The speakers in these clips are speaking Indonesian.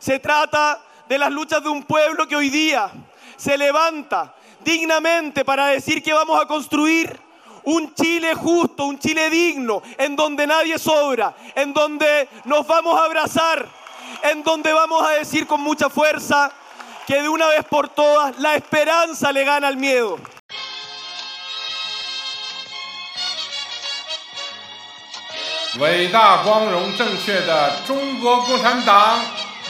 Se trata de las luchas de un pueblo que hoy día se levanta dignamente para decir que vamos a construir un Chile justo, un Chile digno, en donde nadie sobra, en donde nos vamos a abrazar, en donde vamos a decir con mucha fuerza que de una vez por todas la esperanza le gana al miedo.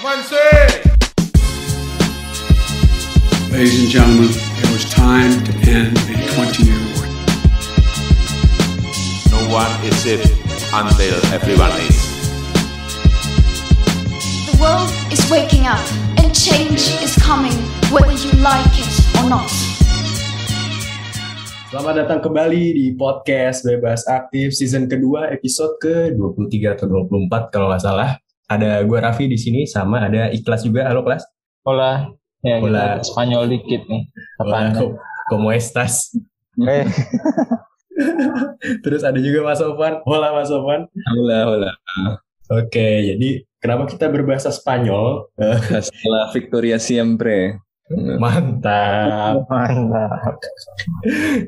Muncie! Ladies and gentlemen, it was time to end a 20 year war. No one is it until everyone is. The world is waking up and change is coming whether you like it or not. Selamat datang kembali di podcast Bebas Aktif season kedua episode ke-23 atau 24 kalau nggak salah. Ada gue Raffi di sini sama ada Ikhlas juga. Halo Kelas. Hola. Ya, Hola. kita Spanyol dikit nih. Hola, como estas? Eh, Terus ada juga Mas Sofan. Hola Mas Sofan. Hola, hola. Oke, jadi kenapa kita berbahasa Spanyol? Setelah Victoria siempre. Mantap. mantap.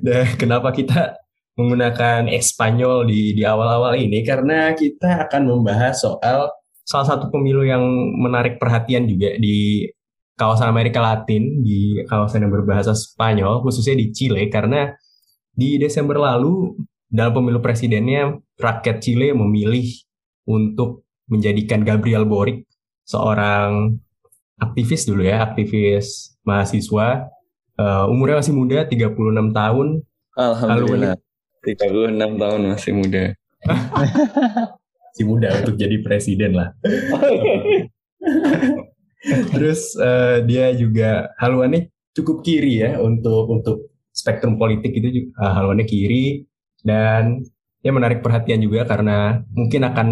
Dan kenapa kita menggunakan Espanyol di di awal-awal ini? Karena kita akan membahas soal salah satu pemilu yang menarik perhatian juga di kawasan Amerika Latin, di kawasan yang berbahasa Spanyol, khususnya di Chile, karena di Desember lalu dalam pemilu presidennya rakyat Chile memilih untuk menjadikan Gabriel Boric seorang aktivis dulu ya, aktivis mahasiswa Eh, umurnya masih muda, 36 tahun. Alhamdulillah. 36 tahun masih muda. Masih muda untuk jadi presiden lah. Terus eh, dia juga haluannya cukup kiri ya untuk untuk spektrum politik itu juga eh, haluannya kiri dan dia menarik perhatian juga karena mungkin akan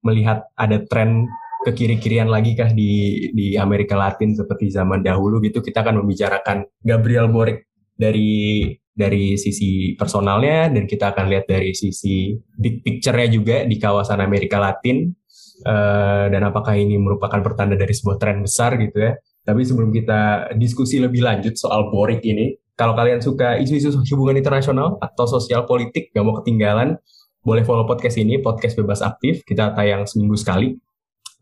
melihat ada tren ke kiri-kirian lagi kah di di Amerika Latin seperti zaman dahulu gitu kita akan membicarakan Gabriel Boric dari dari sisi personalnya dan kita akan lihat dari sisi big picture-nya juga di kawasan Amerika Latin Eh, dan apakah ini merupakan pertanda dari sebuah tren besar gitu ya. Tapi sebelum kita diskusi lebih lanjut soal Boric ini, kalau kalian suka isu-isu hubungan internasional atau sosial politik, gak mau ketinggalan, boleh follow podcast ini, podcast bebas aktif, kita tayang seminggu sekali.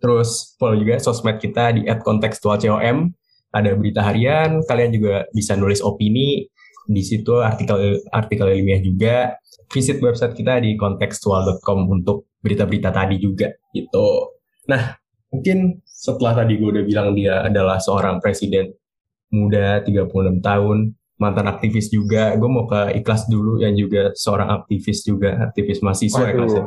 Terus follow juga sosmed kita di @kontekstualcom, ada berita harian, kalian juga bisa nulis opini, di situ artikel artikel ilmiah juga. Visit website kita di kontekstual.com untuk berita-berita tadi juga gitu. Nah, mungkin setelah tadi gue udah bilang dia adalah seorang presiden muda 36 tahun, mantan aktivis juga. Gue mau ke Ikhlas dulu yang juga seorang aktivis juga, aktivis mahasiswa. Ikhlas ya.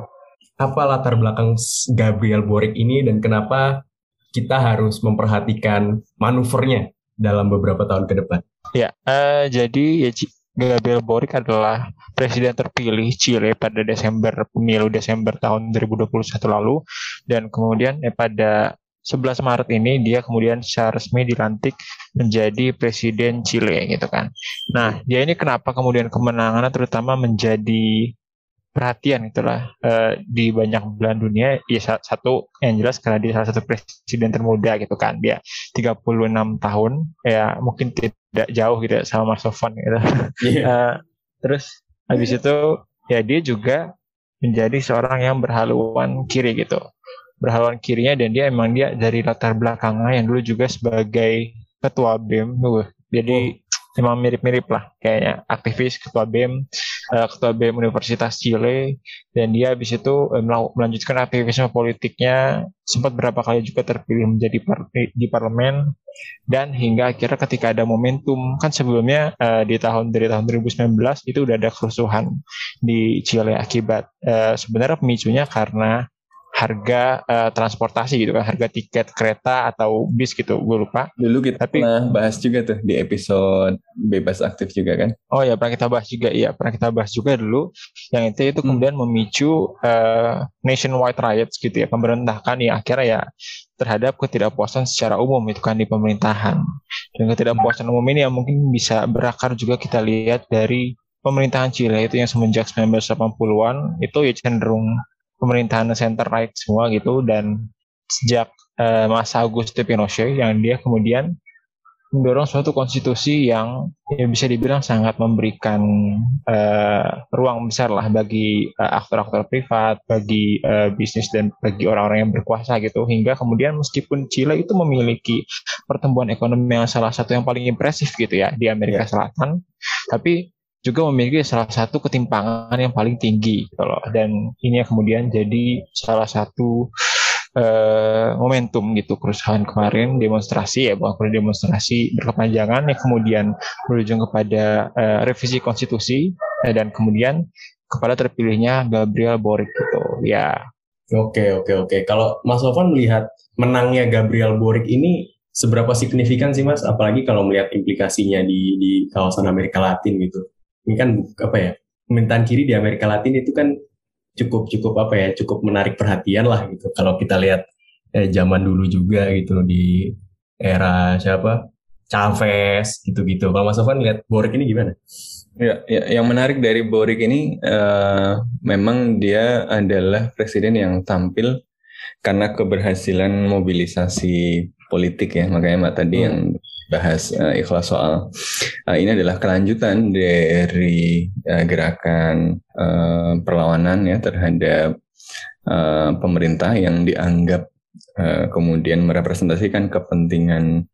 Apa latar belakang Gabriel Boric ini dan kenapa kita harus memperhatikan manuvernya dalam beberapa tahun ke depan? Ya, eh, jadi ya, Gabriel Boric adalah presiden terpilih Chile pada Desember pemilu Desember tahun 2021 lalu dan kemudian eh, pada 11 Maret ini dia kemudian secara resmi dilantik menjadi presiden Chile gitu kan. Nah, dia ini kenapa kemudian kemenangannya terutama menjadi perhatian itulah. Eh, di banyak belahan dunia ya sa- satu yang jelas karena dia salah satu presiden termuda gitu kan. Dia 36 tahun ya mungkin tidak jauh gitu ya sama Mas Sofan gitu. Eh, terus habis itu ya dia juga menjadi seorang yang berhaluan kiri gitu. Berhaluan kirinya dan dia emang dia dari latar belakangnya yang dulu juga sebagai ketua BEM tuh jadi emang mirip-mirip lah. Kayaknya aktivis ketua BEM eh, ketua BEM Universitas Chile. Dan dia habis itu eh, melanjutkan aktivisme politiknya. Sempat berapa kali juga terpilih menjadi par- di parlemen. Dan hingga akhirnya ketika ada momentum kan sebelumnya eh, di tahun dari tahun 2019 itu udah ada kerusuhan di Chile akibat eh, sebenarnya pemicunya karena harga uh, transportasi gitu kan, harga tiket kereta atau bis gitu, gue lupa. Dulu kita Tapi, pernah bahas juga tuh di episode bebas aktif juga kan? Oh ya pernah kita bahas juga, iya pernah kita bahas juga dulu. Yang itu itu hmm. kemudian memicu uh, nationwide riots gitu ya, pemberontakan ya akhirnya ya terhadap ketidakpuasan secara umum itu kan di pemerintahan. Dan ketidakpuasan umum ini yang mungkin bisa berakar juga kita lihat dari pemerintahan Chile itu yang semenjak 1980-an itu ya cenderung pemerintahan center right semua gitu dan sejak uh, masa Augusto Pinochet yang dia kemudian mendorong suatu konstitusi yang ya bisa dibilang sangat memberikan uh, ruang besar lah bagi uh, aktor-aktor privat, bagi uh, bisnis dan bagi orang-orang yang berkuasa gitu hingga kemudian meskipun Chile itu memiliki pertumbuhan ekonomi yang salah satu yang paling impresif gitu ya di Amerika yeah. Selatan, tapi juga memiliki salah satu ketimpangan yang paling tinggi gitu loh. Dan ini kemudian jadi salah satu uh, momentum gitu kerusuhan kemarin demonstrasi ya bukan demonstrasi berkepanjangan yang kemudian berujung kepada uh, revisi konstitusi uh, dan kemudian kepada terpilihnya Gabriel Boric gitu ya. Oke oke oke. Kalau Mas Sofan melihat menangnya Gabriel Boric ini seberapa signifikan sih Mas? Apalagi kalau melihat implikasinya di di kawasan Amerika Latin gitu ini kan apa ya pemerintahan kiri di Amerika Latin itu kan cukup cukup apa ya cukup menarik perhatian lah gitu kalau kita lihat eh, zaman dulu juga gitu di era siapa Chavez gitu-gitu kalau Mas Sofan lihat Boric ini gimana? Ya, ya, yang menarik dari Boric ini uh, memang dia adalah presiden yang tampil karena keberhasilan mobilisasi politik ya makanya Mbak tadi hmm. yang bahas uh, ikhlas soal uh, ini adalah kelanjutan dari uh, gerakan uh, perlawanan ya terhadap uh, pemerintah yang dianggap uh, kemudian merepresentasikan kepentingan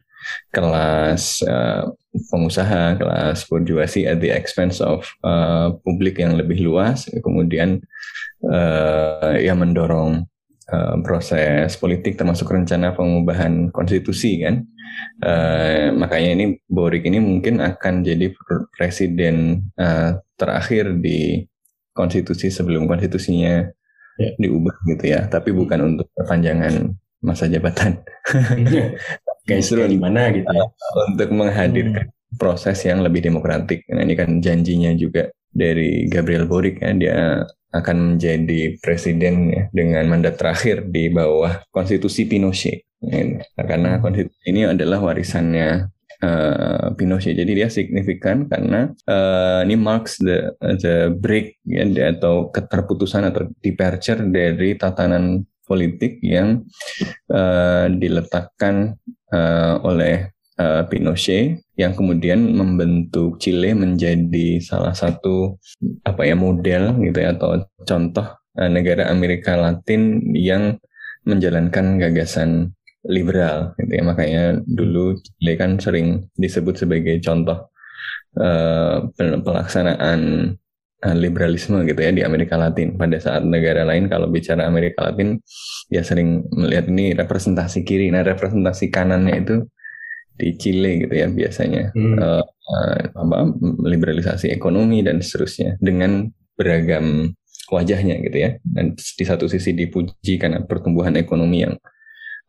kelas uh, pengusaha, kelas burjuasi at the expense of uh, publik yang lebih luas, kemudian uh, yang mendorong uh, proses politik termasuk rencana pengubahan konstitusi kan Uh, makanya ini Boric ini mungkin akan jadi presiden uh, terakhir di konstitusi sebelum konstitusinya yeah. diubah gitu ya, tapi bukan untuk perpanjangan masa jabatan. Kayak Justru di mana gitu ya. Untuk menghadirkan hmm. proses yang lebih demokratik. Nah, ini kan janjinya juga dari Gabriel Boric ya, dia akan menjadi presiden ya, dengan mandat terakhir di bawah konstitusi Pinochet. Nah, karena hmm. konstitusi ini adalah warisannya uh, Pinochet. Jadi dia signifikan karena uh, ini marks the the break ya, atau keterputusan atau departure dari tatanan politik yang uh, diletakkan uh, oleh uh, Pinochet yang kemudian membentuk Chile menjadi salah satu apa ya model gitu ya atau contoh uh, negara Amerika Latin yang menjalankan gagasan liberal gitu ya. Makanya dulu Chile kan sering disebut sebagai contoh uh, pelaksanaan uh, liberalisme gitu ya di Amerika Latin. Pada saat negara lain kalau bicara Amerika Latin ya sering melihat ini representasi kiri. Nah representasi kanannya itu di Chile gitu ya biasanya. Hmm. uh, uh, apa liberalisasi ekonomi dan seterusnya dengan beragam wajahnya gitu ya. Dan di satu sisi dipuji karena pertumbuhan ekonomi yang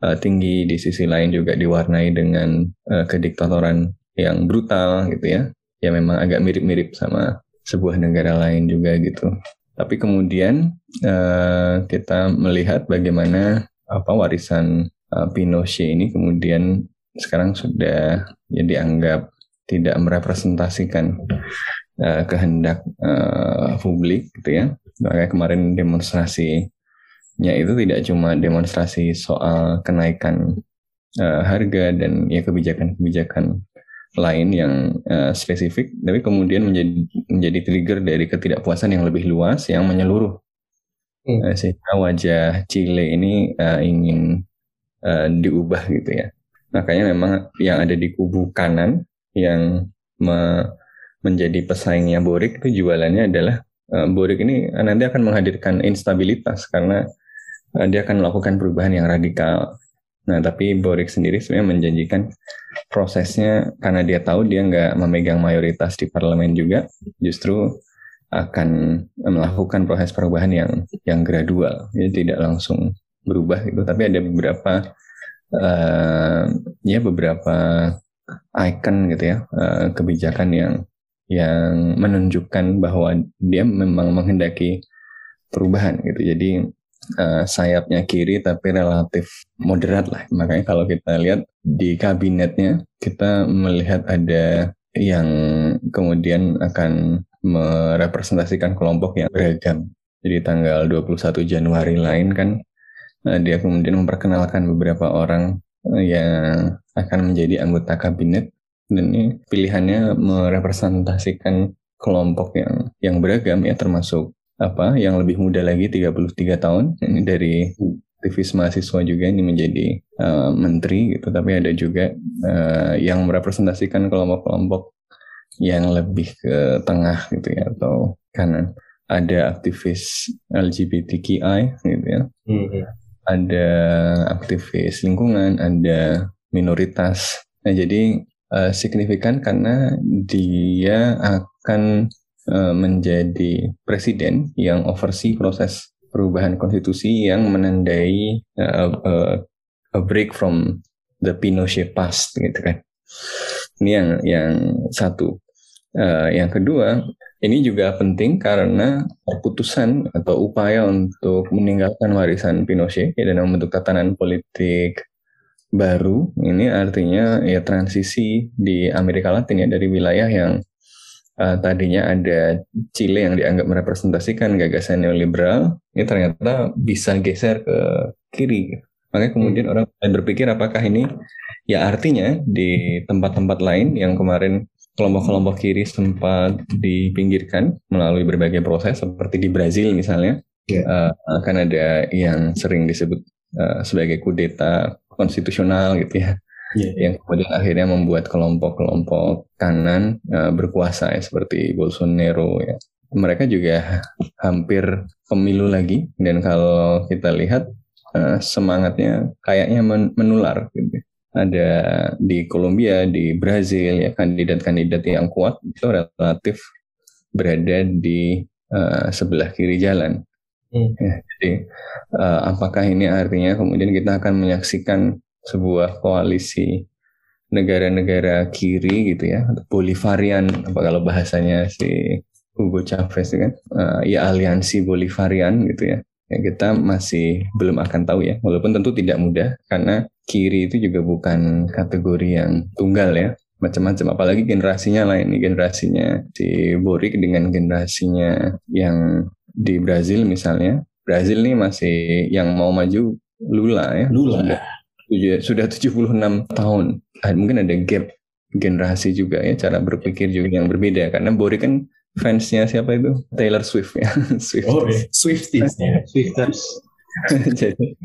uh, tinggi, di sisi lain juga diwarnai dengan uh, kediktatoran yang brutal gitu ya, ya memang agak mirip-mirip sama sebuah negara lain juga gitu. Tapi kemudian uh, kita melihat bagaimana apa warisan uh, Pinochet ini kemudian sekarang sudah ya dianggap tidak merepresentasikan uh, kehendak uh, publik gitu ya. Makanya kemarin demonstrasi ya itu tidak cuma demonstrasi soal kenaikan uh, harga dan ya kebijakan-kebijakan lain yang uh, spesifik, tapi kemudian menjadi menjadi trigger dari ketidakpuasan yang lebih luas yang menyeluruh. Hmm. Uh, sehingga wajah Chile ini uh, ingin uh, diubah gitu ya. Makanya memang yang ada di kubu kanan yang me menjadi pesaingnya Boric itu jualannya adalah uh, Boric ini nanti akan menghadirkan instabilitas karena Eh, dia akan melakukan perubahan yang radikal. Nah, tapi Boric sendiri sebenarnya menjanjikan prosesnya karena dia tahu dia nggak memegang mayoritas di parlemen juga, justru akan melakukan proses perubahan yang yang gradual, jadi tidak langsung berubah gitu. Tapi ada beberapa uh, ya beberapa icon gitu ya uh, kebijakan yang yang menunjukkan bahwa dia memang menghendaki perubahan gitu. Jadi uh, sayapnya kiri tapi relatif moderat lah makanya kalau kita lihat di kabinetnya kita melihat ada yang kemudian akan merepresentasikan kelompok yang beragam. Jadi tanggal 21 Januari lain kan eh, dia kemudian memperkenalkan beberapa orang eh, yang akan menjadi anggota kabinet dan ini pilihannya merepresentasikan kelompok yang yang beragam ya termasuk apa yang lebih muda lagi 33 tahun ini dari aktivis mahasiswa juga ini menjadi uh, menteri gitu. Tapi ada juga uh, yang merepresentasikan kelompok-kelompok yang lebih ke tengah gitu ya atau kanan. Ada aktivis LGBTQI gitu ya. Mm-hmm. ada aktivis lingkungan ada minoritas. Nah jadi uh, signifikan karena dia akan menjadi presiden yang oversee proses perubahan konstitusi yang menandai uh, uh, a break from the Pinochet past gitu kan. Ini yang yang satu. Uh, yang kedua, ini juga penting karena keputusan atau upaya untuk meninggalkan warisan Pinochet ya, dan membentuk tatanan politik baru. Ini artinya ya transisi di Amerika Latin ya dari wilayah yang uh, tadinya ada Chile yang dianggap merepresentasikan gagasan neoliberal, ini ternyata bisa geser ke kiri. Makanya kemudian hmm. orang berpikir apakah ini ya artinya di tempat-tempat lain yang kemarin kelompok-kelompok kiri sempat dipinggirkan melalui berbagai proses seperti di Brazil misalnya yeah. Ya. uh, akan ada yang sering disebut uh, sebagai kudeta konstitusional gitu ya yeah. yang kemudian akhirnya membuat kelompok-kelompok kanan uh, berkuasa ya seperti Bolsonaro ya mereka juga hampir pemilu lagi dan kalau kita lihat uh, semangatnya kayaknya menular gitu ada di Kolombia di Brazil ya kandidat-kandidat yang kuat itu relatif berada di uh, sebelah kiri jalan hmm. ya, jadi uh, apakah ini artinya kemudian kita akan menyaksikan sebuah koalisi negara-negara kiri gitu ya, Bolivarian apa kalau bahasanya si Hugo Chavez kan, uh, ya aliansi Bolivarian gitu ya. Ya kita masih belum akan tahu ya, walaupun tentu tidak mudah karena kiri itu juga bukan kategori yang tunggal ya, macam-macam. Apalagi generasinya lain nih generasinya si Boric dengan generasinya yang di Brazil misalnya. Brazil nih masih yang mau maju Lula ya. Lula 76 tahun. Ah, mungkin ada gap generasi juga ya cara berpikir juga yang berbeda. Karena Bori kan fansnya siapa itu? Taylor Swift ya. Swift. Oh ya Swifties ya Swifters. Jadi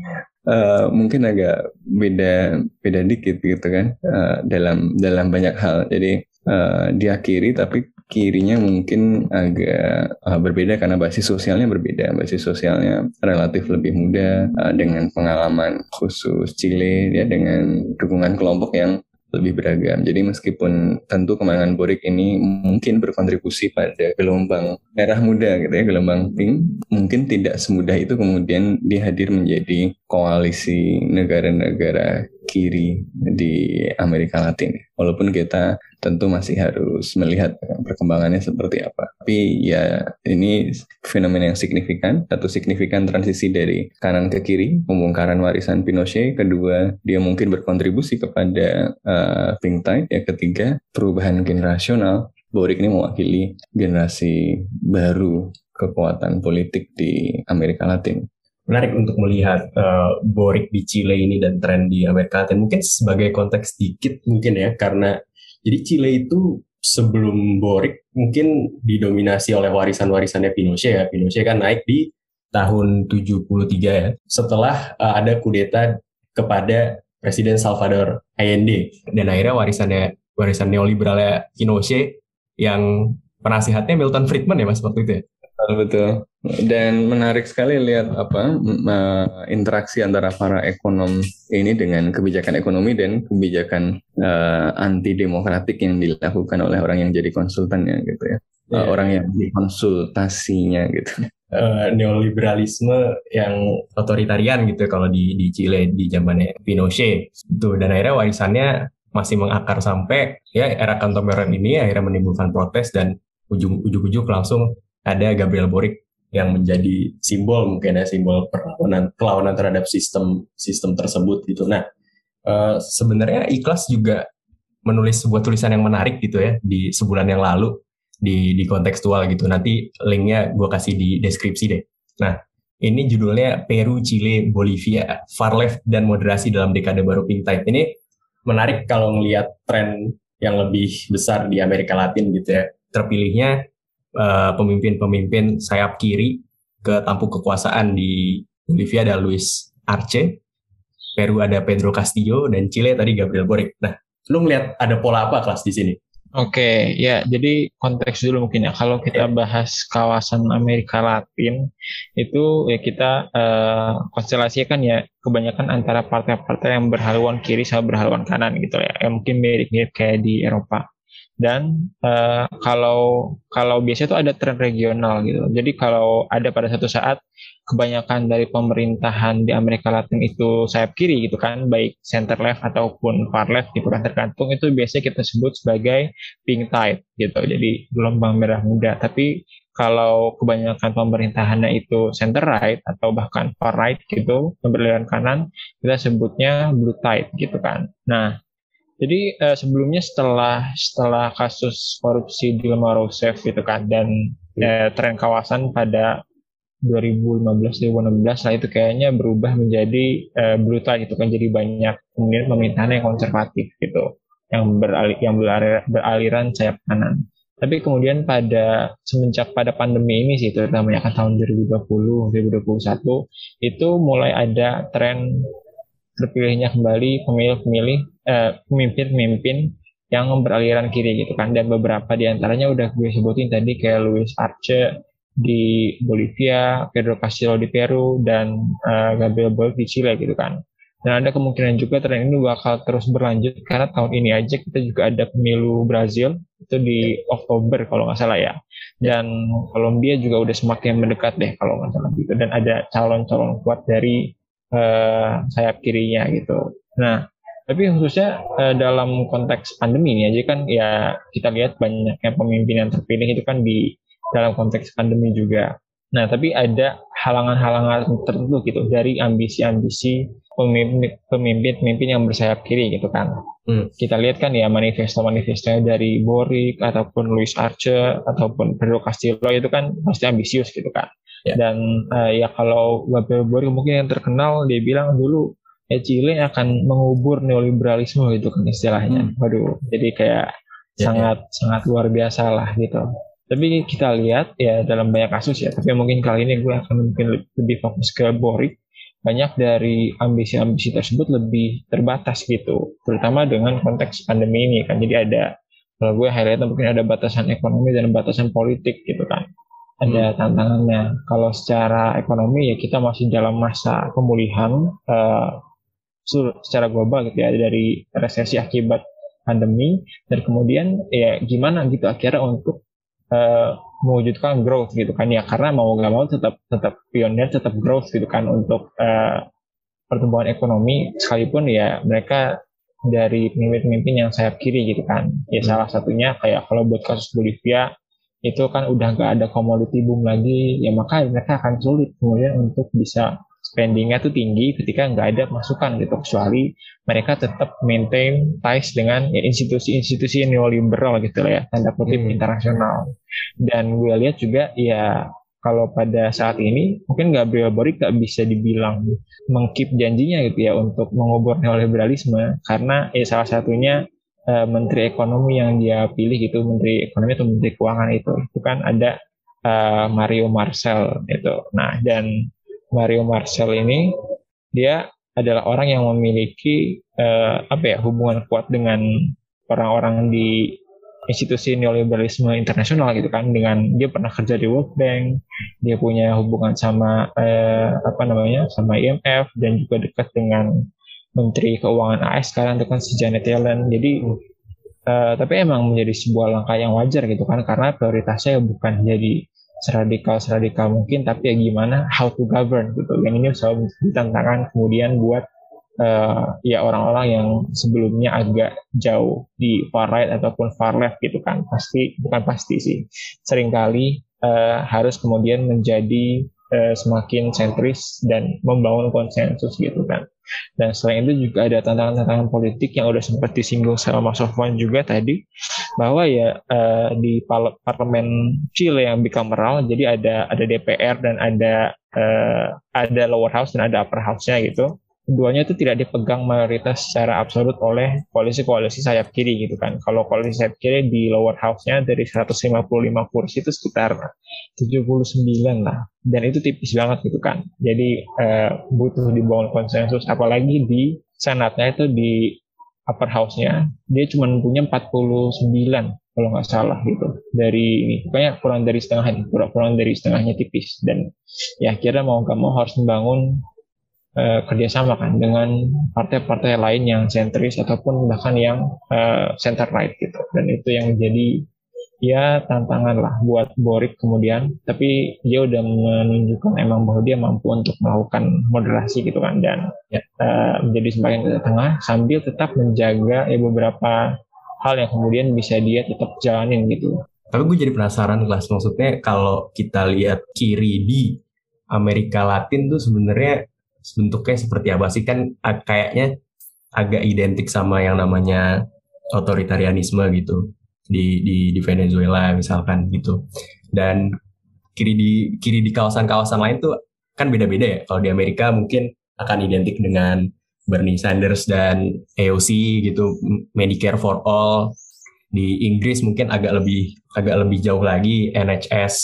uh, mungkin agak beda beda dikit gitu kan uh, dalam dalam banyak hal. Jadi uh, dia kiri tapi kirinya mungkin agak uh, berbeda karena basis sosialnya berbeda. Basis sosialnya relatif lebih muda uh, dengan pengalaman khusus Chile ya dengan dukungan kelompok yang lebih beragam. Jadi meskipun tentu kemenangan Boric ini mungkin berkontribusi pada gelombang merah muda gitu ya, gelombang pink, mungkin tidak semudah itu kemudian dihadir menjadi koalisi negara-negara kiri di Amerika Latin. Walaupun kita tentu masih harus melihat perkembangannya seperti apa. Tapi ya ini fenomena yang signifikan, satu signifikan transisi dari kanan ke kiri, pembongkaran warisan Pinochet, kedua dia mungkin berkontribusi kepada uh, pink tide, ya ketiga perubahan generasional. Boric ini mewakili generasi baru kekuatan politik di Amerika Latin menarik untuk melihat uh, Boric di Chile ini dan tren di Amerika Latin. Mungkin sebagai konteks sedikit mungkin ya karena jadi Chile itu sebelum Boric mungkin didominasi oleh warisan-warisannya Pinochet ya. Pinochet kan naik di tahun 73 ya. Setelah uh, ada kudeta kepada Presiden Salvador Allende dan akhirnya warisannya warisan neoliberalnya Pinochet yang penasihatnya Milton Friedman ya Mas waktu itu ya. Betul betul. Dan menarik sekali lihat apa interaksi antara para ekonom ini dengan kebijakan ekonomi dan kebijakan uh, anti demokratik yang dilakukan oleh orang yang jadi konsultannya gitu ya. Yeah. Uh, orang yang dikonsultasinya gitu. uh, neoliberalisme yang otoritarian gitu kalau di di Chile di zamannya Pinochet itu dan akhirnya warisannya masih mengakar sampai ya era kontemporer ini akhirnya menimbulkan protes dan ujung-ujung langsung ada Gabriel Boric yang menjadi simbol mungkin ya simbol perlawanan perlawanan terhadap sistem sistem tersebut gitu. Nah uh, sebenarnya Ikhlas juga menulis sebuah tulisan yang menarik gitu ya di sebulan yang lalu di di kontekstual gitu. Nanti linknya gue kasih di deskripsi deh. Nah ini judulnya Peru, Chile, Bolivia, far left dan moderasi dalam dekade baru pink. Ini menarik kalau ngelihat tren yang lebih besar di Amerika Latin gitu ya. Terpilihnya pemimpin-pemimpin uh, sayap kiri ke tampuk kekuasaan di Bolivia ada Luis Arce, Peru ada Pedro Castillo, dan Chile tadi Gabriel Boric. Nah, lu ngeliat ada pola apa kelas di sini? Oke, okay, ya jadi konteks dulu mungkin ya. Kalau kita bahas kawasan Amerika Latin itu ya kita uh, konstelasikan ya kebanyakan antara partai-partai yang berhaluan kiri sama berhaluan kanan gitu ya. Yang mungkin mirip-mirip kayak di Eropa dan uh, kalau kalau biasanya itu ada tren regional gitu. Jadi kalau ada pada satu saat kebanyakan dari pemerintahan di Amerika Latin itu sayap kiri gitu kan, baik center left ataupun far left gitu kan tergantung itu biasanya kita sebut sebagai pink tide gitu. Jadi gelombang merah muda. Tapi kalau kebanyakan pemerintahannya itu center right atau bahkan far right gitu, berlian kanan, kita sebutnya blue tide gitu kan. Nah, jadi uh, sebelumnya setelah setelah kasus korupsi di Dilma Rousseff gitu kan dan uh, tren kawasan pada 2015-2016 lah itu kayaknya berubah menjadi uh, brutal gitu kan jadi banyak kemudian pemerintahan yang konservatif gitu yang beralih yang beralir, beraliran sayap kanan. Tapi kemudian pada semenjak pada pandemi ini sih terutama kan tahun 2020 2021 itu mulai ada tren terpilihnya kembali pemilih-pemilih eh, pemimpin-pemimpin yang beraliran kiri gitu kan dan beberapa di antaranya udah gue sebutin tadi kayak Luis Arce di Bolivia, Pedro Castillo di Peru dan uh, Gabriel Boric di Chile gitu kan. Dan ada kemungkinan juga tren ini bakal terus berlanjut karena tahun ini aja kita juga ada pemilu Brazil itu di Oktober kalau nggak salah ya. Dan Kolombia juga udah semakin mendekat deh kalau nggak salah gitu. Dan ada calon-calon kuat dari uh, sayap kirinya gitu. Nah, tapi khususnya uh, dalam konteks pandemi ini aja kan ya kita lihat banyaknya pemimpin yang terpilih itu kan di dalam konteks pandemi juga. Nah, tapi ada halangan-halangan tertentu gitu dari ambisi-ambisi pemimpin-pemimpin yang bersayap kiri gitu kan. Hmm. Kita lihat kan ya manifesto-manifestonya dari Boric ataupun Luis Arce ataupun Pedro Castillo itu kan pasti ambisius gitu kan. Yeah. Dan uh, ya kalau Gabriel Boric mungkin yang terkenal dia bilang dulu ya Chile akan mengubur neoliberalisme gitu kan istilahnya. Hmm. Waduh, jadi kayak ya, sangat ya. sangat luar biasa lah gitu. Tapi kita lihat ya dalam banyak kasus ya, tapi mungkin kali ini gue akan mungkin lebih fokus ke Boric. Banyak dari ambisi-ambisi tersebut lebih terbatas gitu, terutama dengan konteks pandemi ini kan. Jadi ada kalau gue highlight mungkin ada batasan ekonomi dan batasan politik gitu kan ada hmm. tantangannya. Kalau secara ekonomi ya kita masih dalam masa pemulihan uh, secara global gitu ya dari resesi akibat pandemi dan kemudian ya gimana gitu akhirnya untuk uh, mewujudkan growth gitu kan ya karena mau nggak mau tetap tetap pionir tetap growth gitu kan untuk uh, pertumbuhan ekonomi sekalipun ya mereka dari pemimpin-pemimpin yang sayap kiri gitu kan ya hmm. salah satunya kayak kalau buat kasus Bolivia itu kan udah nggak ada komoditi boom lagi ya maka mereka akan sulit kemudian untuk bisa spendingnya tuh tinggi ketika nggak ada masukan gitu kecuali mereka tetap maintain ties dengan ya, institusi-institusi neoliberal gitu ya tanda kutip hmm. internasional dan gue lihat juga ya kalau pada saat ini mungkin Gabriel Boric nggak bisa dibilang mengkip janjinya gitu ya untuk mengubur neoliberalisme karena ya salah satunya uh, menteri ekonomi yang dia pilih gitu menteri ekonomi atau menteri keuangan itu itu kan ada uh, Mario Marcel itu. Nah dan Mario Marcel ini dia adalah orang yang memiliki uh, apa ya hubungan kuat dengan orang-orang di institusi neoliberalisme internasional gitu kan. Dengan dia pernah kerja di World Bank dia punya hubungan sama uh, apa namanya sama IMF dan juga dekat dengan Menteri Keuangan AS sekarang itu kan si Janet Yellen. Jadi uh, tapi emang menjadi sebuah langkah yang wajar gitu kan karena prioritasnya bukan jadi seradikal seradikal mungkin tapi ya gimana how to govern gitu. Yang ini selalu ditantangkan kemudian buat uh, ya orang-orang yang sebelumnya agak jauh di far right ataupun far left gitu kan. Pasti bukan pasti sih. Seringkali uh, harus kemudian menjadi uh, semakin sentris dan membangun konsensus gitu kan dan selain itu juga ada tantangan-tantangan politik yang udah sempat disinggung sama Mas Sofwan juga tadi bahwa ya uh, di parlemen Chile yang bicameral jadi ada ada DPR dan ada uh, ada lower house dan ada upper house-nya gitu keduanya itu tidak dipegang mayoritas secara absolut oleh koalisi-koalisi sayap kiri gitu kan. Kalau koalisi sayap kiri di lower house-nya dari 155 kursi itu sekitar 79 lah. Dan itu tipis banget gitu kan. Jadi eh, butuh dibangun konsensus apalagi di senatnya itu di upper house-nya dia cuma punya 49 kalau nggak salah gitu dari ini pokoknya kurang dari setengah kurang kurang dari setengahnya tipis dan ya akhirnya mau nggak mau harus membangun uh, kerjasama kan dengan partai-partai lain yang sentris ataupun bahkan yang uh, center right gitu. Dan itu yang menjadi ya tantangan lah buat Borik kemudian. Tapi dia udah menunjukkan emang bahwa dia mampu untuk melakukan moderasi gitu kan dan ya, uh, menjadi semakin ke tengah sambil tetap menjaga ya beberapa hal yang kemudian bisa dia tetap jalanin gitu. Tapi gue jadi penasaran kelas maksudnya kalau kita lihat kiri di Amerika Latin tuh sebenarnya bentuknya seperti apa sih? Kan kayaknya agak identik sama yang namanya otoritarianisme gitu di di di Venezuela misalkan gitu. Dan kiri di kiri di kawasan-kawasan lain tuh kan beda-beda ya. Kalau di Amerika mungkin akan identik dengan Bernie Sanders dan AOC gitu Medicare for all. Di Inggris mungkin agak lebih agak lebih jauh lagi NHS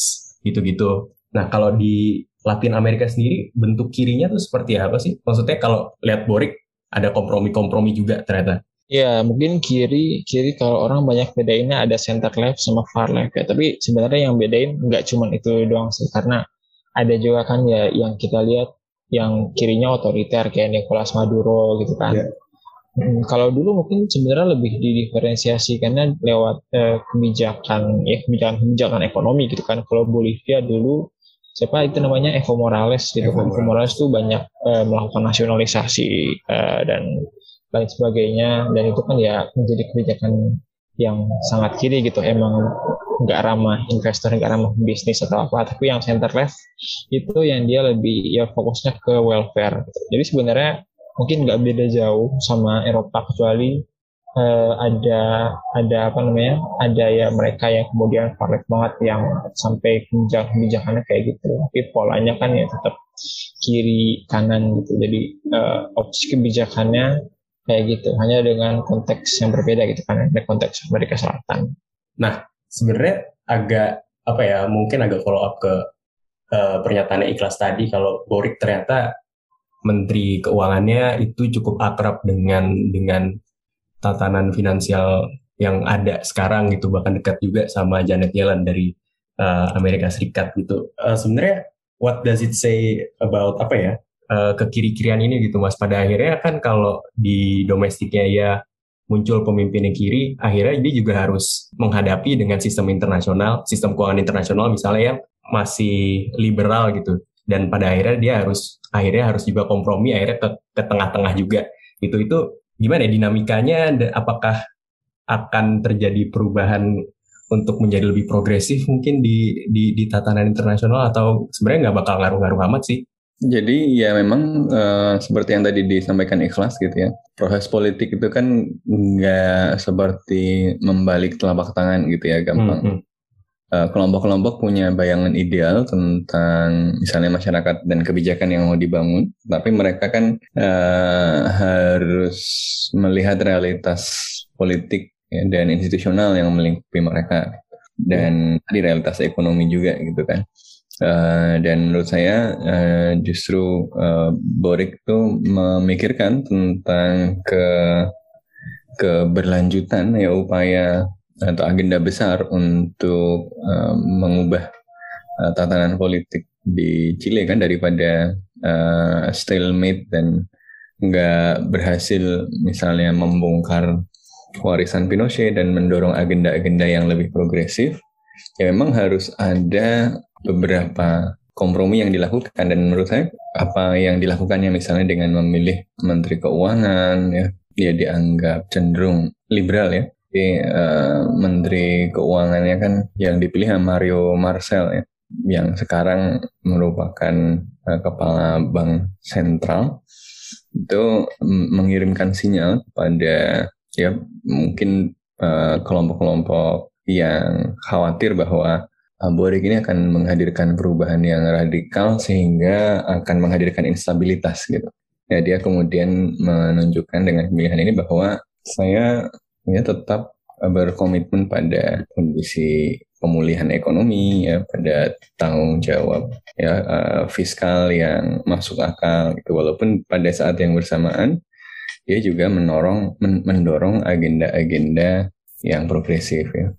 gitu-gitu. Nah kalau di Latin Amerika sendiri bentuk kirinya tuh seperti apa sih? Maksudnya kalau lihat Borik ada kompromi-kompromi juga ternyata. Ya mungkin kiri kiri kalau orang banyak bedainnya ada center left sama far left ya. Tapi sebenarnya yang bedain nggak cuma itu doang sih karena ada juga kan ya yang kita lihat yang kirinya otoriter kayak Nicolas Maduro gitu kan. Yeah. Hmm, kalau dulu mungkin sebenarnya lebih didiferensiasi karena lewat eh, kebijakan ya kebijakan kebijakan ekonomi gitu kan. Kalau Bolivia dulu siapa itu namanya? Evo Morales gitu Evo, Evo Morales. Tuh banyak uh, melakukan nasionalisasi uh, dan lain sebagainya. Dan itu kan ya menjadi kebijakan yang sangat kiri gitu. Emang nggak ramah investor nggak ramah bisnis atau apa. Tapi yang center left itu yang dia lebih ya fokusnya ke welfare. Gitu. jadi sebenarnya mungkin nggak beda jauh sama Eropa kecuali uh, ada ada apa namanya? Ada ya mereka yang kemudian far banget yang sampai kebijakan kebijakannya kayak gitu. Tapi polanya kan ya tetap kiri kanan gitu. Jadi uh, opsi kebijakannya kayak gitu. Hanya dengan konteks yang berbeda gitu kan ada konteks Amerika Selatan. Nah sebenarnya agak apa ya mungkin agak follow up ke uh, pernyataannya ikhlas tadi kalau Borik ternyata menteri keuangannya itu cukup akrab dengan dengan tatanan finansial yang ada sekarang gitu bahkan dekat juga sama Janet Yellen dari uh, Amerika Serikat gitu. Uh, Sebenarnya what does it say about apa ya uh, kekiri-kirian ini gitu mas? Pada akhirnya kan kalau di domestiknya ya muncul pemimpin yang kiri, akhirnya dia juga harus menghadapi dengan sistem internasional, sistem keuangan internasional misalnya yang masih liberal gitu. Dan pada akhirnya dia harus akhirnya harus juga kompromi, akhirnya ke, ke tengah-tengah juga. Gitu itu gimana ya dinamikanya apakah akan terjadi perubahan untuk menjadi lebih progresif mungkin di di, di tatanan internasional atau sebenarnya nggak bakal ngaruh-ngaruh amat sih? Jadi ya memang uh, seperti yang tadi disampaikan ikhlas gitu ya. Proses politik itu kan nggak seperti membalik telapak tangan gitu ya gampang. Hmm, hmm. Eh, kelompok-kelompok punya bayangan ideal tentang misalnya masyarakat dan kebijakan yang mau dibangun, tapi mereka kan uh, harus melihat realitas politik ya, dan institusional yang melingkupi mereka dan di realitas ekonomi juga gitu kan. Uh, dan menurut saya uh, justru uh, Borik itu memikirkan tentang ke keberlanjutan ya upaya atau agenda besar untuk uh, mengubah uh, tatanan politik di Chile kan daripada uh, stalemate dan nggak berhasil misalnya membongkar warisan Pinochet dan mendorong agenda-agenda yang lebih progresif ya memang harus ada beberapa kompromi yang dilakukan. Dan menurut saya apa yang dilakukannya misalnya dengan memilih menteri keuangan ya dia dianggap cenderung liberal ya Jadi, uh, menteri keuangannya kan yang dipilih Mario Marcel ya yang sekarang merupakan uh, kepala bank sentral itu mengirimkan sinyal pada ya mungkin kelompok kelompok-kelompok yang khawatir bahwa Borik ini akan menghadirkan perubahan yang radikal sehingga akan menghadirkan instabilitas gitu. Ya dia kemudian menunjukkan dengan pemilihan ini bahwa saya ya tetap berkomitmen pada kondisi pemulihan ekonomi ya pada tanggung jawab ya uh, fiskal yang masuk akal gitu walaupun pada saat yang bersamaan dia juga menorong men mendorong agenda-agenda yang progresif ya.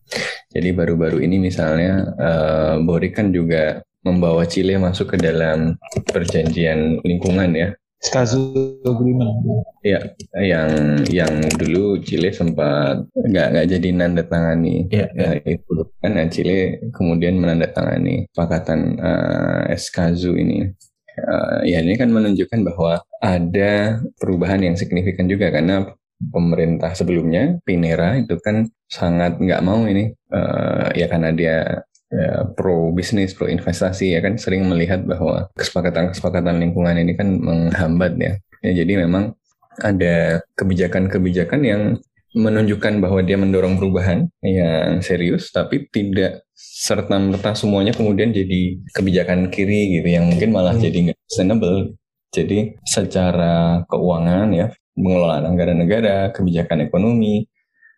Jadi baru-baru ini misalnya uh, Boric kan juga membawa Chile masuk ke dalam perjanjian lingkungan ya. Skazu Agreement. Ya, yang yang dulu Chile sempat nggak nggak jadi nandatangani. Ya, ya. ya itu kan nah, Chile kemudian menandatangani pakatan uh, Escazu ini. Uh, ya ini kan menunjukkan bahwa ada perubahan yang signifikan juga karena pemerintah sebelumnya Pinera itu kan sangat nggak mau ini uh, ya karena dia ya, pro bisnis pro investasi ya kan sering melihat bahwa kesepakatan-kesepakatan lingkungan ini kan menghambat ya. ya jadi memang ada kebijakan-kebijakan yang menunjukkan bahwa dia mendorong perubahan yang serius tapi tidak serta merta semuanya kemudian jadi kebijakan kiri gitu yang mungkin malah hmm. jadi nggak sustainable jadi secara keuangan ya pengelolaan anggaran negara, kebijakan ekonomi,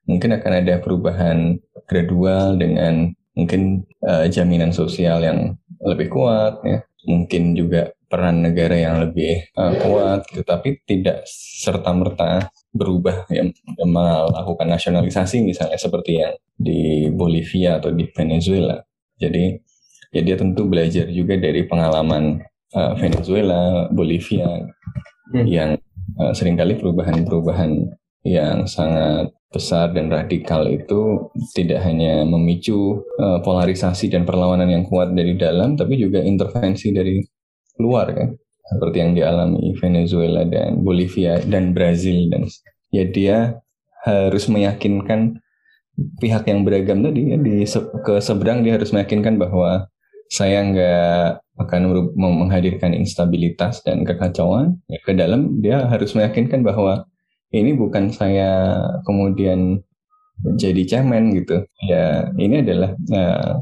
mungkin akan ada perubahan gradual dengan mungkin uh, jaminan sosial yang lebih kuat, ya. mungkin juga peran negara yang lebih uh, kuat, tetapi tidak serta merta berubah ya, melakukan nasionalisasi misalnya seperti yang di Bolivia atau di Venezuela. Jadi ya dia tentu belajar juga dari pengalaman uh, Venezuela, Bolivia hmm. yang uh, sering kali perubahan-perubahan yang sangat besar dan radikal itu tidak hanya memicu uh, polarisasi dan perlawanan yang kuat dari dalam, tapi juga intervensi dari luar kan, seperti yang dialami Venezuela dan Bolivia dan Brazil dan ya dia harus meyakinkan pihak yang beragam tadi ya di ke seberang dia harus meyakinkan bahwa saya nggak akan menghadirkan instabilitas dan kekacauan ya, ke dalam dia harus meyakinkan bahwa ini bukan saya kemudian jadi cemen gitu. Ya ini adalah uh,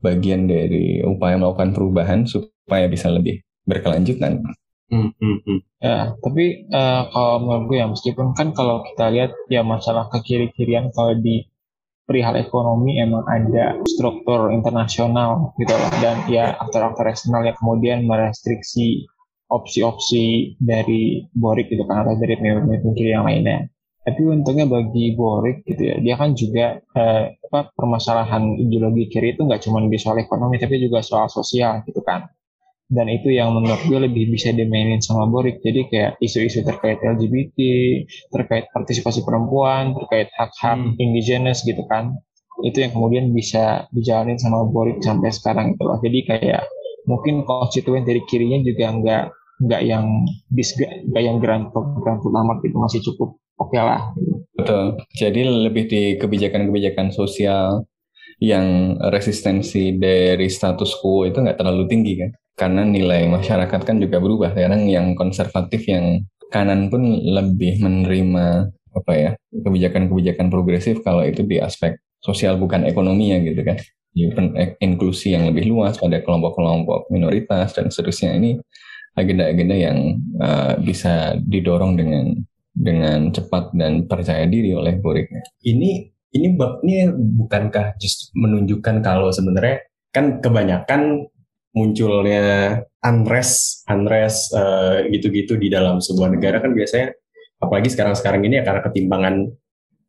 bagian dari upaya melakukan perubahan supaya bisa lebih berkelanjutan. Hmm, hmm, hmm. Ya, tapi uh, kalau menurut gue ya meskipun kan kalau kita lihat ya masalah kekiri-kirian kalau di perihal ekonomi emang ada struktur internasional gitu loh. Dan ya aktor-aktor eksternal yang kemudian merestriksi opsi-opsi dari Borik gitu kan atau dari pemimpin kiri yang lainnya. Tapi untungnya bagi Borik gitu ya, dia kan juga eh, apa, permasalahan ideologi kiri itu nggak cuma di soal ekonomi tapi juga soal sosial gitu kan dan itu yang menurut gue lebih bisa dimainin sama Borik jadi kayak isu-isu terkait LGBT terkait partisipasi perempuan terkait hak-hak hmm. indigenous gitu kan itu yang kemudian bisa dijalanin sama Borik sampai sekarang itu loh jadi kayak mungkin konstituen dari kirinya juga nggak nggak yang nggak yang grand grand amat itu masih cukup oke okay lah. Betul. Jadi lebih di kebijakan-kebijakan sosial yang resistensi dari status quo itu nggak terlalu tinggi kan? Karena nilai masyarakat kan juga berubah. Sekarang yang konservatif yang kanan pun lebih menerima apa ya kebijakan-kebijakan progresif kalau itu di aspek sosial bukan ekonomi ya gitu kan inklusi yang lebih luas pada kelompok-kelompok minoritas dan seterusnya ini agenda-agenda yang uh, bisa didorong dengan dengan cepat dan percaya diri oleh Borik. Ini ini ini bukankah justru menunjukkan kalau sebenarnya kan kebanyakan munculnya unrest, unrest uh, gitu-gitu di dalam sebuah negara kan biasanya apalagi sekarang-sekarang ini ya karena ketimpangan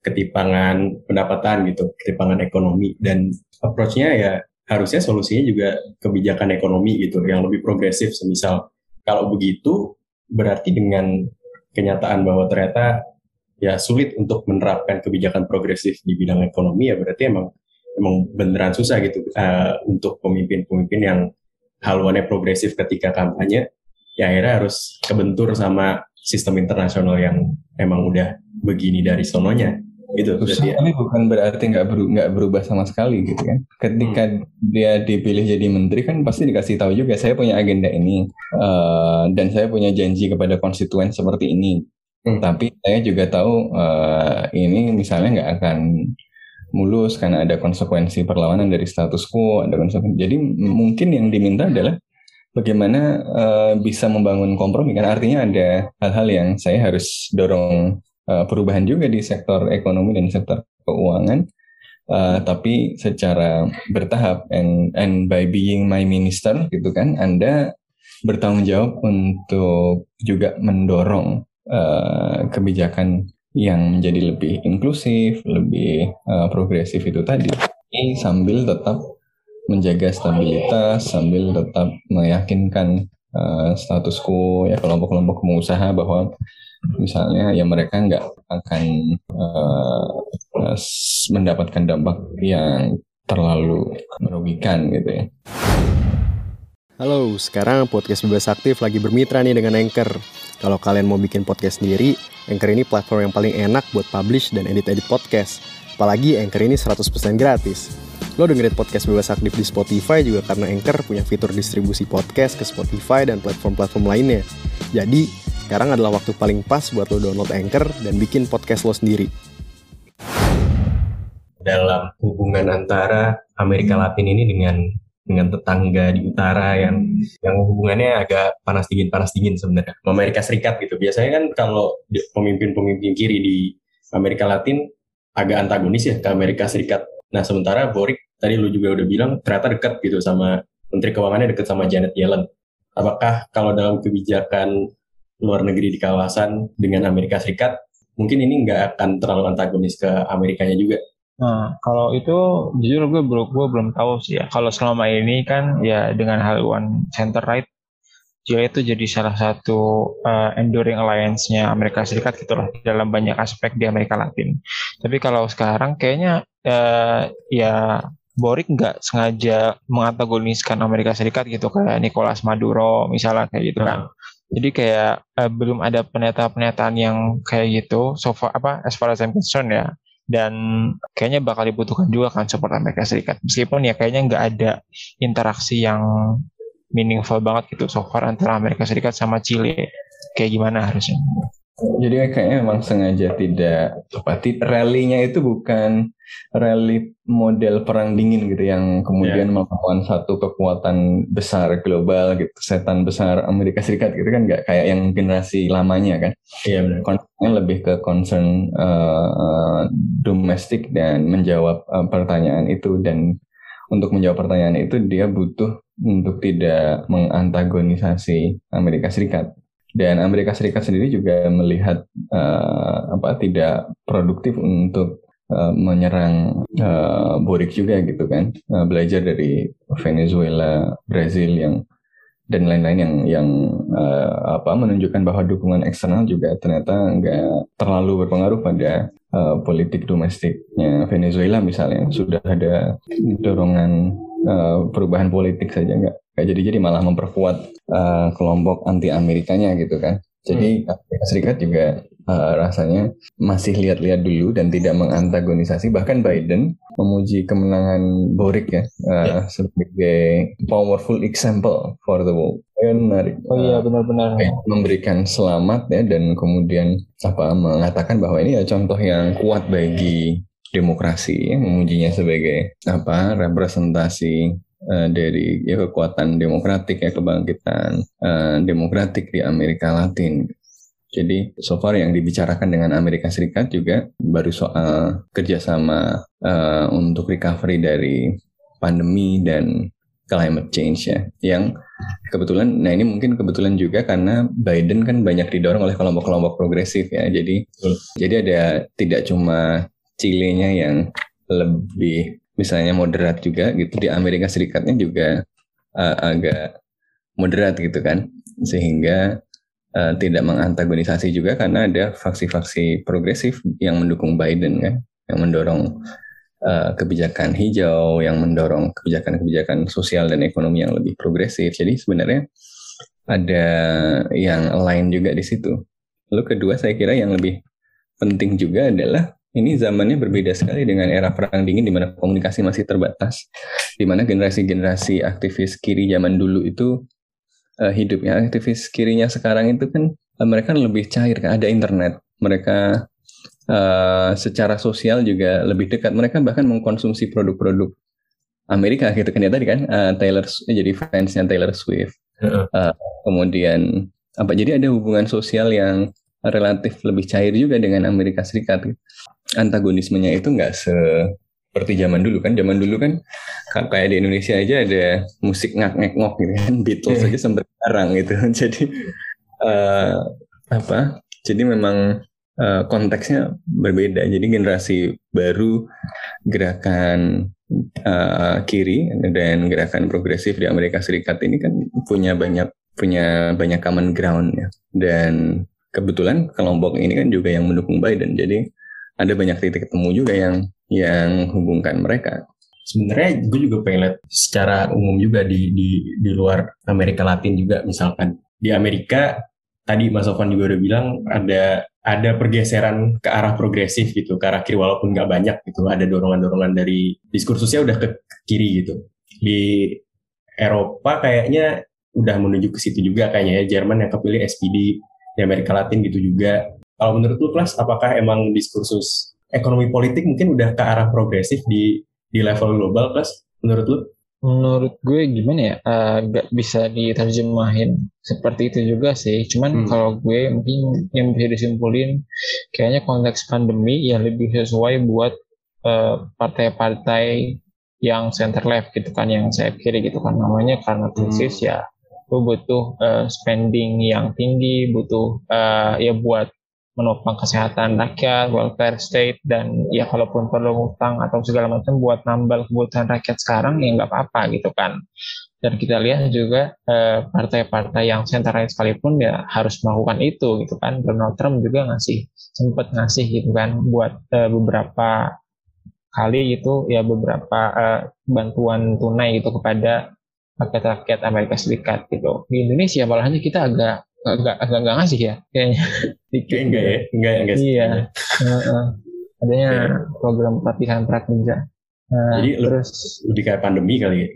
ketimpangan pendapatan gitu, ketimpangan ekonomi. Dan approach-nya ya harusnya solusinya juga kebijakan ekonomi gitu yang lebih progresif. Semisal kalau begitu berarti dengan kenyataan bahwa ternyata ya sulit untuk menerapkan kebijakan progresif di bidang ekonomi ya berarti emang emang beneran susah gitu uh, untuk pemimpin-pemimpin yang haluannya progresif ketika kampanye ya akhirnya harus kebentur sama sistem internasional yang emang udah begini dari sononya gitu. Susah, tapi bukan berarti nggak beru nggak berubah sama sekali gitu kan. Ketika hmm. dia dipilih jadi menteri kan pasti dikasih tahu juga saya punya agenda ini uh, dan saya punya janji kepada konstituen seperti ini. Hmm. tapi saya juga tahu uh, ini misalnya nggak akan mulus karena ada konsekuensi perlawanan dari status quo ada konsekuensi. Jadi mungkin yang diminta adalah bagaimana uh, bisa membangun kompromi kan. Artinya ada hal-hal yang saya harus dorong uh, perubahan juga di sektor ekonomi dan sektor keuangan. Uh, tapi secara bertahap and and by being my minister gitu kan Anda bertanggung jawab untuk juga mendorong uh, kebijakan yang menjadi lebih inklusif, lebih uh, progresif itu tadi, sambil tetap menjaga stabilitas, sambil tetap meyakinkan uh, status quo ya kelompok-kelompok pengusaha bahwa misalnya ya mereka nggak akan uh, mendapatkan dampak yang terlalu merugikan gitu ya. Halo, sekarang podcast Bebas Aktif lagi bermitra nih dengan Anchor. Kalau kalian mau bikin podcast sendiri, Anchor ini platform yang paling enak buat publish dan edit-edit podcast. Apalagi Anchor ini 100% gratis. Lo dengerin podcast Bebas Aktif di Spotify juga karena Anchor punya fitur distribusi podcast ke Spotify dan platform-platform lainnya. Jadi, sekarang adalah waktu paling pas buat lo download Anchor dan bikin podcast lo sendiri. Dalam hubungan antara Amerika Latin ini dengan dengan tetangga di utara yang yang hubungannya agak panas dingin panas dingin sebenarnya. Amerika Serikat gitu. Biasanya kan kalau pemimpin-pemimpin kiri di Amerika Latin agak antagonis ya ke Amerika Serikat. Nah sementara Boric tadi lu juga udah bilang ternyata dekat gitu sama Menteri Keuangannya dekat sama Janet Yellen. Apakah kalau dalam kebijakan luar negeri di kawasan dengan Amerika Serikat, mungkin ini nggak akan terlalu antagonis ke Amerikanya juga. Nah, kalau itu jujur gue belum gue belum tahu sih ya. Kalau selama ini kan ya dengan haluan center right dia itu jadi salah satu uh, enduring alliance-nya Amerika Serikat gitu lah dalam banyak aspek di Amerika Latin. Tapi kalau sekarang kayaknya uh, ya Boric nggak sengaja mengantagoniskan Amerika Serikat gitu kayak Nicolas Maduro misalnya kayak gitu kan. Jadi kayak uh, belum ada pernyataan-pernyataan yang kayak gitu so far apa as far as I'm concerned ya. Dan kayaknya bakal dibutuhkan juga kan support Amerika Serikat. Meskipun ya kayaknya nggak ada interaksi yang meaningful banget gitu so far antara Amerika Serikat sama Chile. Kayak gimana harusnya? Jadi kayaknya memang sengaja tidak apa rally-nya itu bukan rally model perang dingin gitu yang kemudian yeah. melakukan satu kekuatan besar global gitu setan besar Amerika Serikat gitu kan nggak kayak yang generasi lamanya kan. Iya yeah, benar. lebih ke concern uh, domestik dan menjawab uh, pertanyaan itu dan untuk menjawab pertanyaan itu dia butuh untuk tidak mengantagonisasi Amerika Serikat dan Amerika Serikat sendiri juga melihat uh, apa tidak produktif untuk uh, menyerang uh, Boric juga gitu kan. Uh, belajar dari Venezuela, Brazil yang dan lain-lain yang yang uh, apa menunjukkan bahwa dukungan eksternal juga ternyata nggak terlalu berpengaruh pada uh, politik domestiknya Venezuela misalnya. Sudah ada dorongan uh, perubahan politik saja nggak kayak jadi jadi malah memperkuat uh, kelompok anti Amerikanya gitu kan. Jadi hmm. Amerika Serikat juga uh, rasanya masih lihat-lihat dulu dan tidak mengantagonisasi. Bahkan Biden memuji kemenangan Boric ya uh, yeah. sebagai powerful example for the world. Menarik. Oh iya benar-benar. Uh, memberikan selamat ya dan kemudian apa mengatakan bahwa ini ya contoh yang kuat bagi demokrasi, ya, memujinya sebagai apa representasi uh, dari ya kekuatan demokratik ya kebangkitan uh, demokratik di Amerika Latin. Jadi so far yang dibicarakan dengan Amerika Serikat juga baru soal kerjasama uh, untuk recovery dari pandemi dan climate change ya. Yang kebetulan, nah ini mungkin kebetulan juga karena Biden kan banyak didorong oleh kelompok-kelompok progresif ya. Jadi jadi ada tidak cuma Chile-nya yang lebih misalnya moderat juga gitu di Amerika Serikatnya juga uh, agak moderat gitu kan sehingga uh, tidak mengantagonisasi juga karena ada faksi-faksi progresif yang mendukung Biden kan yang mendorong uh, kebijakan hijau yang mendorong kebijakan-kebijakan sosial dan ekonomi yang lebih progresif. Jadi sebenarnya ada yang lain juga di situ. Lalu kedua saya kira yang lebih penting juga adalah ini zamannya berbeda sekali dengan era perang dingin di mana komunikasi masih terbatas, di mana generasi-generasi aktivis kiri zaman dulu itu uh, hidupnya aktivis kirinya sekarang itu kan uh, mereka lebih cair kan? Ada internet, mereka uh, secara sosial juga lebih dekat, mereka bahkan mengkonsumsi produk-produk Amerika gitu kan ya tadi kan? Uh, Taylor jadi fansnya Taylor Swift. Uh, kemudian apa? Jadi ada hubungan sosial yang relatif lebih cair juga dengan Amerika Serikat. Antagonismenya itu nggak seperti zaman dulu kan. Zaman dulu kan kayak di Indonesia aja ada musik ngak ngek ngok gitu kan. Beatles aja sempat jarang gitu. Jadi uh, apa? Jadi memang uh, konteksnya berbeda. Jadi generasi baru gerakan uh, kiri dan gerakan progresif di Amerika Serikat ini kan punya banyak punya banyak common ground ya dan kebetulan kelompok ini kan juga yang mendukung Biden jadi ada banyak titik temu juga yang yang hubungkan mereka sebenarnya gue juga pengen lihat secara umum juga di di di luar Amerika Latin juga misalkan di Amerika tadi Mas Sofan juga udah bilang ada ada pergeseran ke arah progresif gitu, ke arah kiri walaupun nggak banyak gitu. Ada dorongan-dorongan dari diskursusnya udah ke kiri gitu. Di Eropa kayaknya udah menuju ke situ juga kayaknya ya. Jerman yang kepilih SPD, di Amerika Latin gitu juga. Kalau menurut lu kelas, apakah emang diskursus ekonomi politik mungkin udah ke arah progresif di di level global kelas menurut lu? menurut gue gimana ya uh, gak bisa diterjemahin seperti itu juga sih cuman hmm. kalau gue mungkin yang bisa disimpulin kayaknya konteks pandemi yang lebih sesuai buat eh, partai-partai yang center left gitu kan yang saya kiri gitu kan namanya karena krisis hmm. ya gue butuh uh, spending yang tinggi butuh uh, ya buat menopang kesehatan rakyat, welfare state, dan ya kalaupun perlu utang atau segala macam buat nambal kebutuhan rakyat sekarang ya nggak apa-apa gitu kan. Dan kita lihat juga eh, partai-partai yang center right sekalipun ya harus melakukan itu gitu kan. Donald Trump juga ngasih sempat ngasih gitu kan buat eh, beberapa kali itu ya beberapa uh, bantuan tunai gitu kepada rakyat-rakyat Amerika Serikat gitu. Di Indonesia malahnya kita agak agak nggak ngasih ya kayaknya. Kayak enggak ya? Enggak enggak iya. Uh, adanya okay. program pelatihan prakerja uh, jadi terus lebih kayak pandemi kali ya?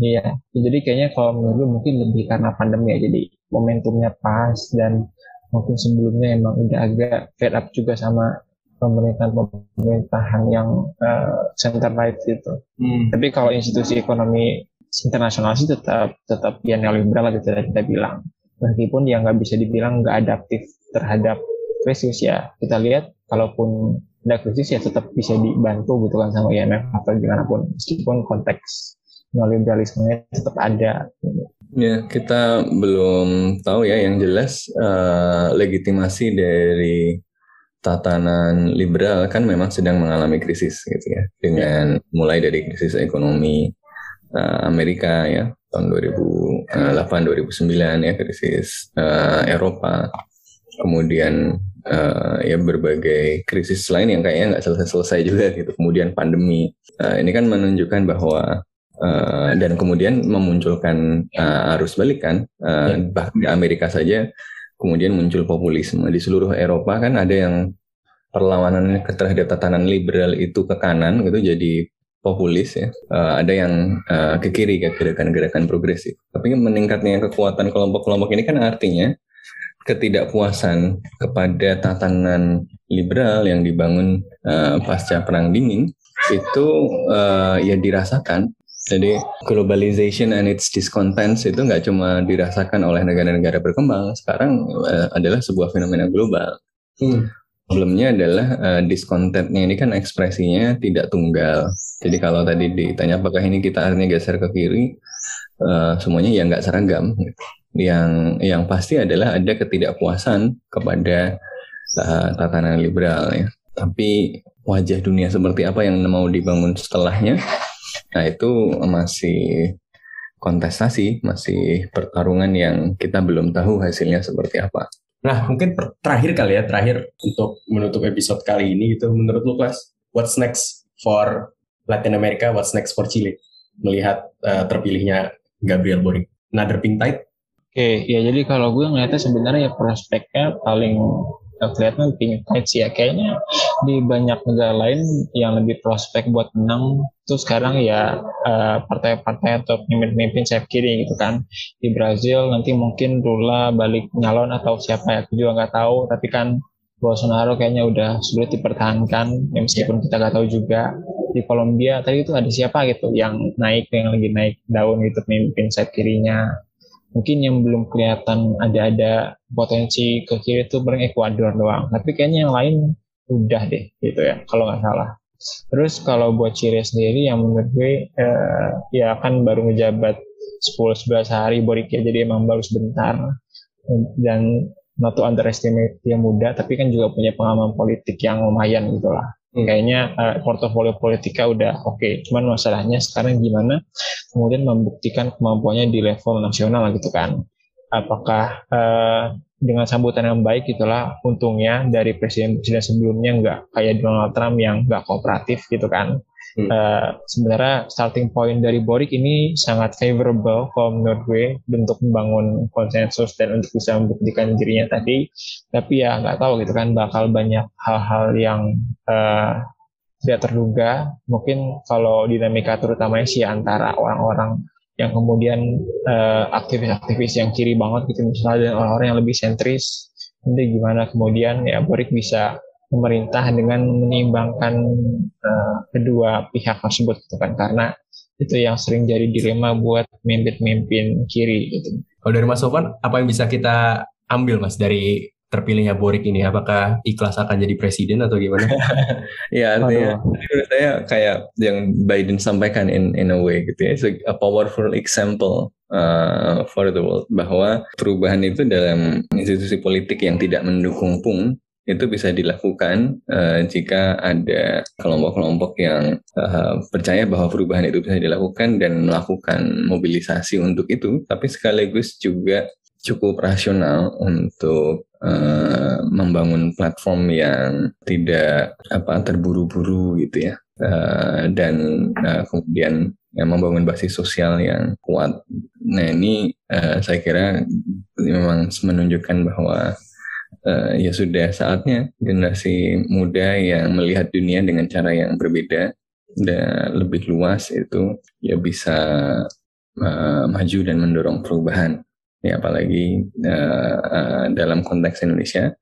Iya. Jadi kayaknya kalau menurut gue mungkin lebih karena pandemi ya. Jadi momentumnya pas dan mungkin sebelumnya emang udah agak fed up juga sama pemerintahan pemerintahan yang uh, center right gitu. Hmm. Tapi kalau institusi ekonomi internasional sih tetap tetap ya neoliberal gitu kita bilang meskipun ya nggak bisa dibilang nggak adaptif terhadap krisis ya. Kita lihat kalaupun ada krisis ya tetap bisa dibantu gitu kan sama IMF atau gimana pun. Meskipun konteks neoliberalismenya tetap ada. Ya kita belum tahu ya. Yang jelas uh, legitimasi dari tatanan liberal kan memang sedang mengalami krisis gitu ya. Dengan mulai dari krisis ekonomi uh, Amerika ya tahun 2008 2009 ya krisis uh, Eropa. Kemudian uh, ya berbagai krisis lain yang kayaknya nggak selesai-selesai juga gitu. Kemudian pandemi. Uh, ini kan menunjukkan bahwa uh, dan kemudian memunculkan uh, arus balik kan. Uh, bahkan di Amerika saja kemudian muncul populisme. Di seluruh Eropa kan ada yang perlawanan terhadap tatanan liberal itu ke kanan gitu. Jadi populis ya, uh, ada yang uh, ke kiri ke gerakan-gerakan progresif. Tapi meningkatnya kekuatan kelompok-kelompok ini kan artinya ketidakpuasan kepada tatanan liberal yang dibangun uh, pasca perang dingin itu uh, ya dirasakan. Jadi globalization and its discontents itu nggak cuma dirasakan oleh negara-negara berkembang, sekarang uh, adalah sebuah fenomena global. Hmm problemnya adalah uh, ini kan ekspresinya tidak tunggal. Jadi kalau tadi ditanya apakah ini kita artinya geser ke kiri, uh, semuanya ya nggak seragam. Yang yang pasti adalah ada ketidakpuasan kepada uh, tatanan liberal ya. Tapi wajah dunia seperti apa yang mau dibangun setelahnya, nah itu masih kontestasi, masih pertarungan yang kita belum tahu hasilnya seperti apa. Nah, mungkin terakhir kali ya, terakhir untuk menutup episode kali ini gitu, menurut lu Klas, what's next for Latin America what's next for Chile melihat uh, terpilihnya Gabriel Boric. Another pink tide. Oke, ya jadi kalau gue ngeliatnya sebenarnya ya prospeknya paling kelihatan pink tide sih ya. Kayaknya di banyak negara lain yang lebih prospek buat menang itu sekarang ya uh, partai-partai atau pemimpin-pemimpin sayap kiri gitu kan. Di Brazil nanti mungkin Lula balik nyalon atau siapa ya, aku juga nggak tahu. Tapi kan Bolsonaro kayaknya udah sulit dipertahankan, ya meskipun kita nggak tahu juga di Kolombia tadi itu ada siapa gitu yang naik yang lagi naik daun gitu pemimpin sayap kirinya. Mungkin yang belum kelihatan ada-ada potensi ke kiri itu paling Ekuador doang. Tapi kayaknya yang lain udah deh gitu ya kalau nggak salah. Terus kalau buat Chile sendiri yang menurut gue eh, ya kan baru ngejabat 10-11 hari Boric ya jadi emang baru sebentar dan not to underestimate dia muda tapi kan juga punya pengalaman politik yang lumayan gitu lah hmm. kayaknya uh, portofolio politika udah oke okay. cuman masalahnya sekarang gimana kemudian membuktikan kemampuannya di level nasional gitu kan apakah uh, dengan sambutan yang baik itulah untungnya dari presiden-presiden sebelumnya nggak kayak Donald Trump yang nggak kooperatif gitu kan Hmm. Uh, sebenarnya starting point dari Boric ini sangat favorable kalau menurut gue bentuk membangun konsensus dan untuk bisa membuktikan dirinya tadi. Tapi ya nggak tahu gitu kan bakal banyak hal-hal yang uh, tidak terduga. Mungkin kalau dinamika terutamanya sih antara orang-orang yang kemudian uh, aktivis-aktivis yang kiri banget gitu misalnya dan orang-orang yang lebih sentris nanti gimana kemudian ya Boric bisa pemerintah dengan menyeimbangkan uh, kedua pihak tersebut gitu kan karena itu yang sering jadi dilema buat pemimpin-pemimpin kiri gitu. Kalau dari Mas Sofan, apa yang bisa kita ambil Mas dari terpilihnya Boric ini? Apakah ikhlas akan jadi presiden atau gimana? ya artinya menurut saya kayak yang Biden sampaikan in in a way gitu ya, it's a powerful example uh, for the world bahwa perubahan itu dalam institusi politik yang tidak mendukung pun itu bisa dilakukan uh, jika ada kelompok-kelompok yang uh, percaya bahwa perubahan itu bisa dilakukan dan melakukan mobilisasi untuk itu, tapi sekaligus juga cukup rasional untuk uh, membangun platform yang tidak apa terburu-buru gitu ya, uh, dan uh, kemudian ya, membangun basis sosial yang kuat. Nah ini uh, saya kira memang menunjukkan bahwa uh, ya sudah saatnya generasi muda yang melihat dunia dengan cara yang berbeda dan lebih luas itu ya bisa uh, maju dan mendorong perubahan. Ya apalagi uh, uh, dalam konteks Indonesia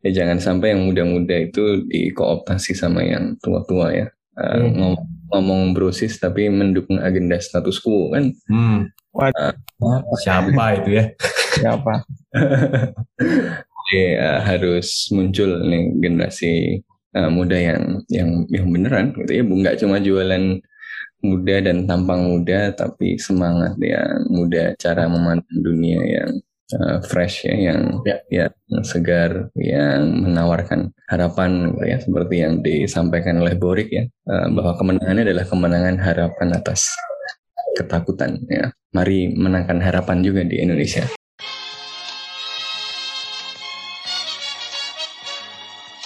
ya jangan sampai yang muda-muda itu dikooptasi sama yang tua-tua ya. Uh, hmm. ngomong, ngomong brosis tapi mendukung agenda status quo kan? Hmm. uh, siapa itu ya? Siapa Uh, harus muncul nih generasi uh, muda yang yang yang beneran gitu ya, nggak cuma jualan muda dan tampang muda, tapi semangat yang muda, cara memandang dunia yang uh, fresh ya, yang ya. ya yang segar, yang menawarkan harapan gitu ya, seperti yang disampaikan oleh Borik ya, uh, bahwa kemenangannya adalah kemenangan harapan atas ketakutan ya. Mari menangkan harapan juga di Indonesia.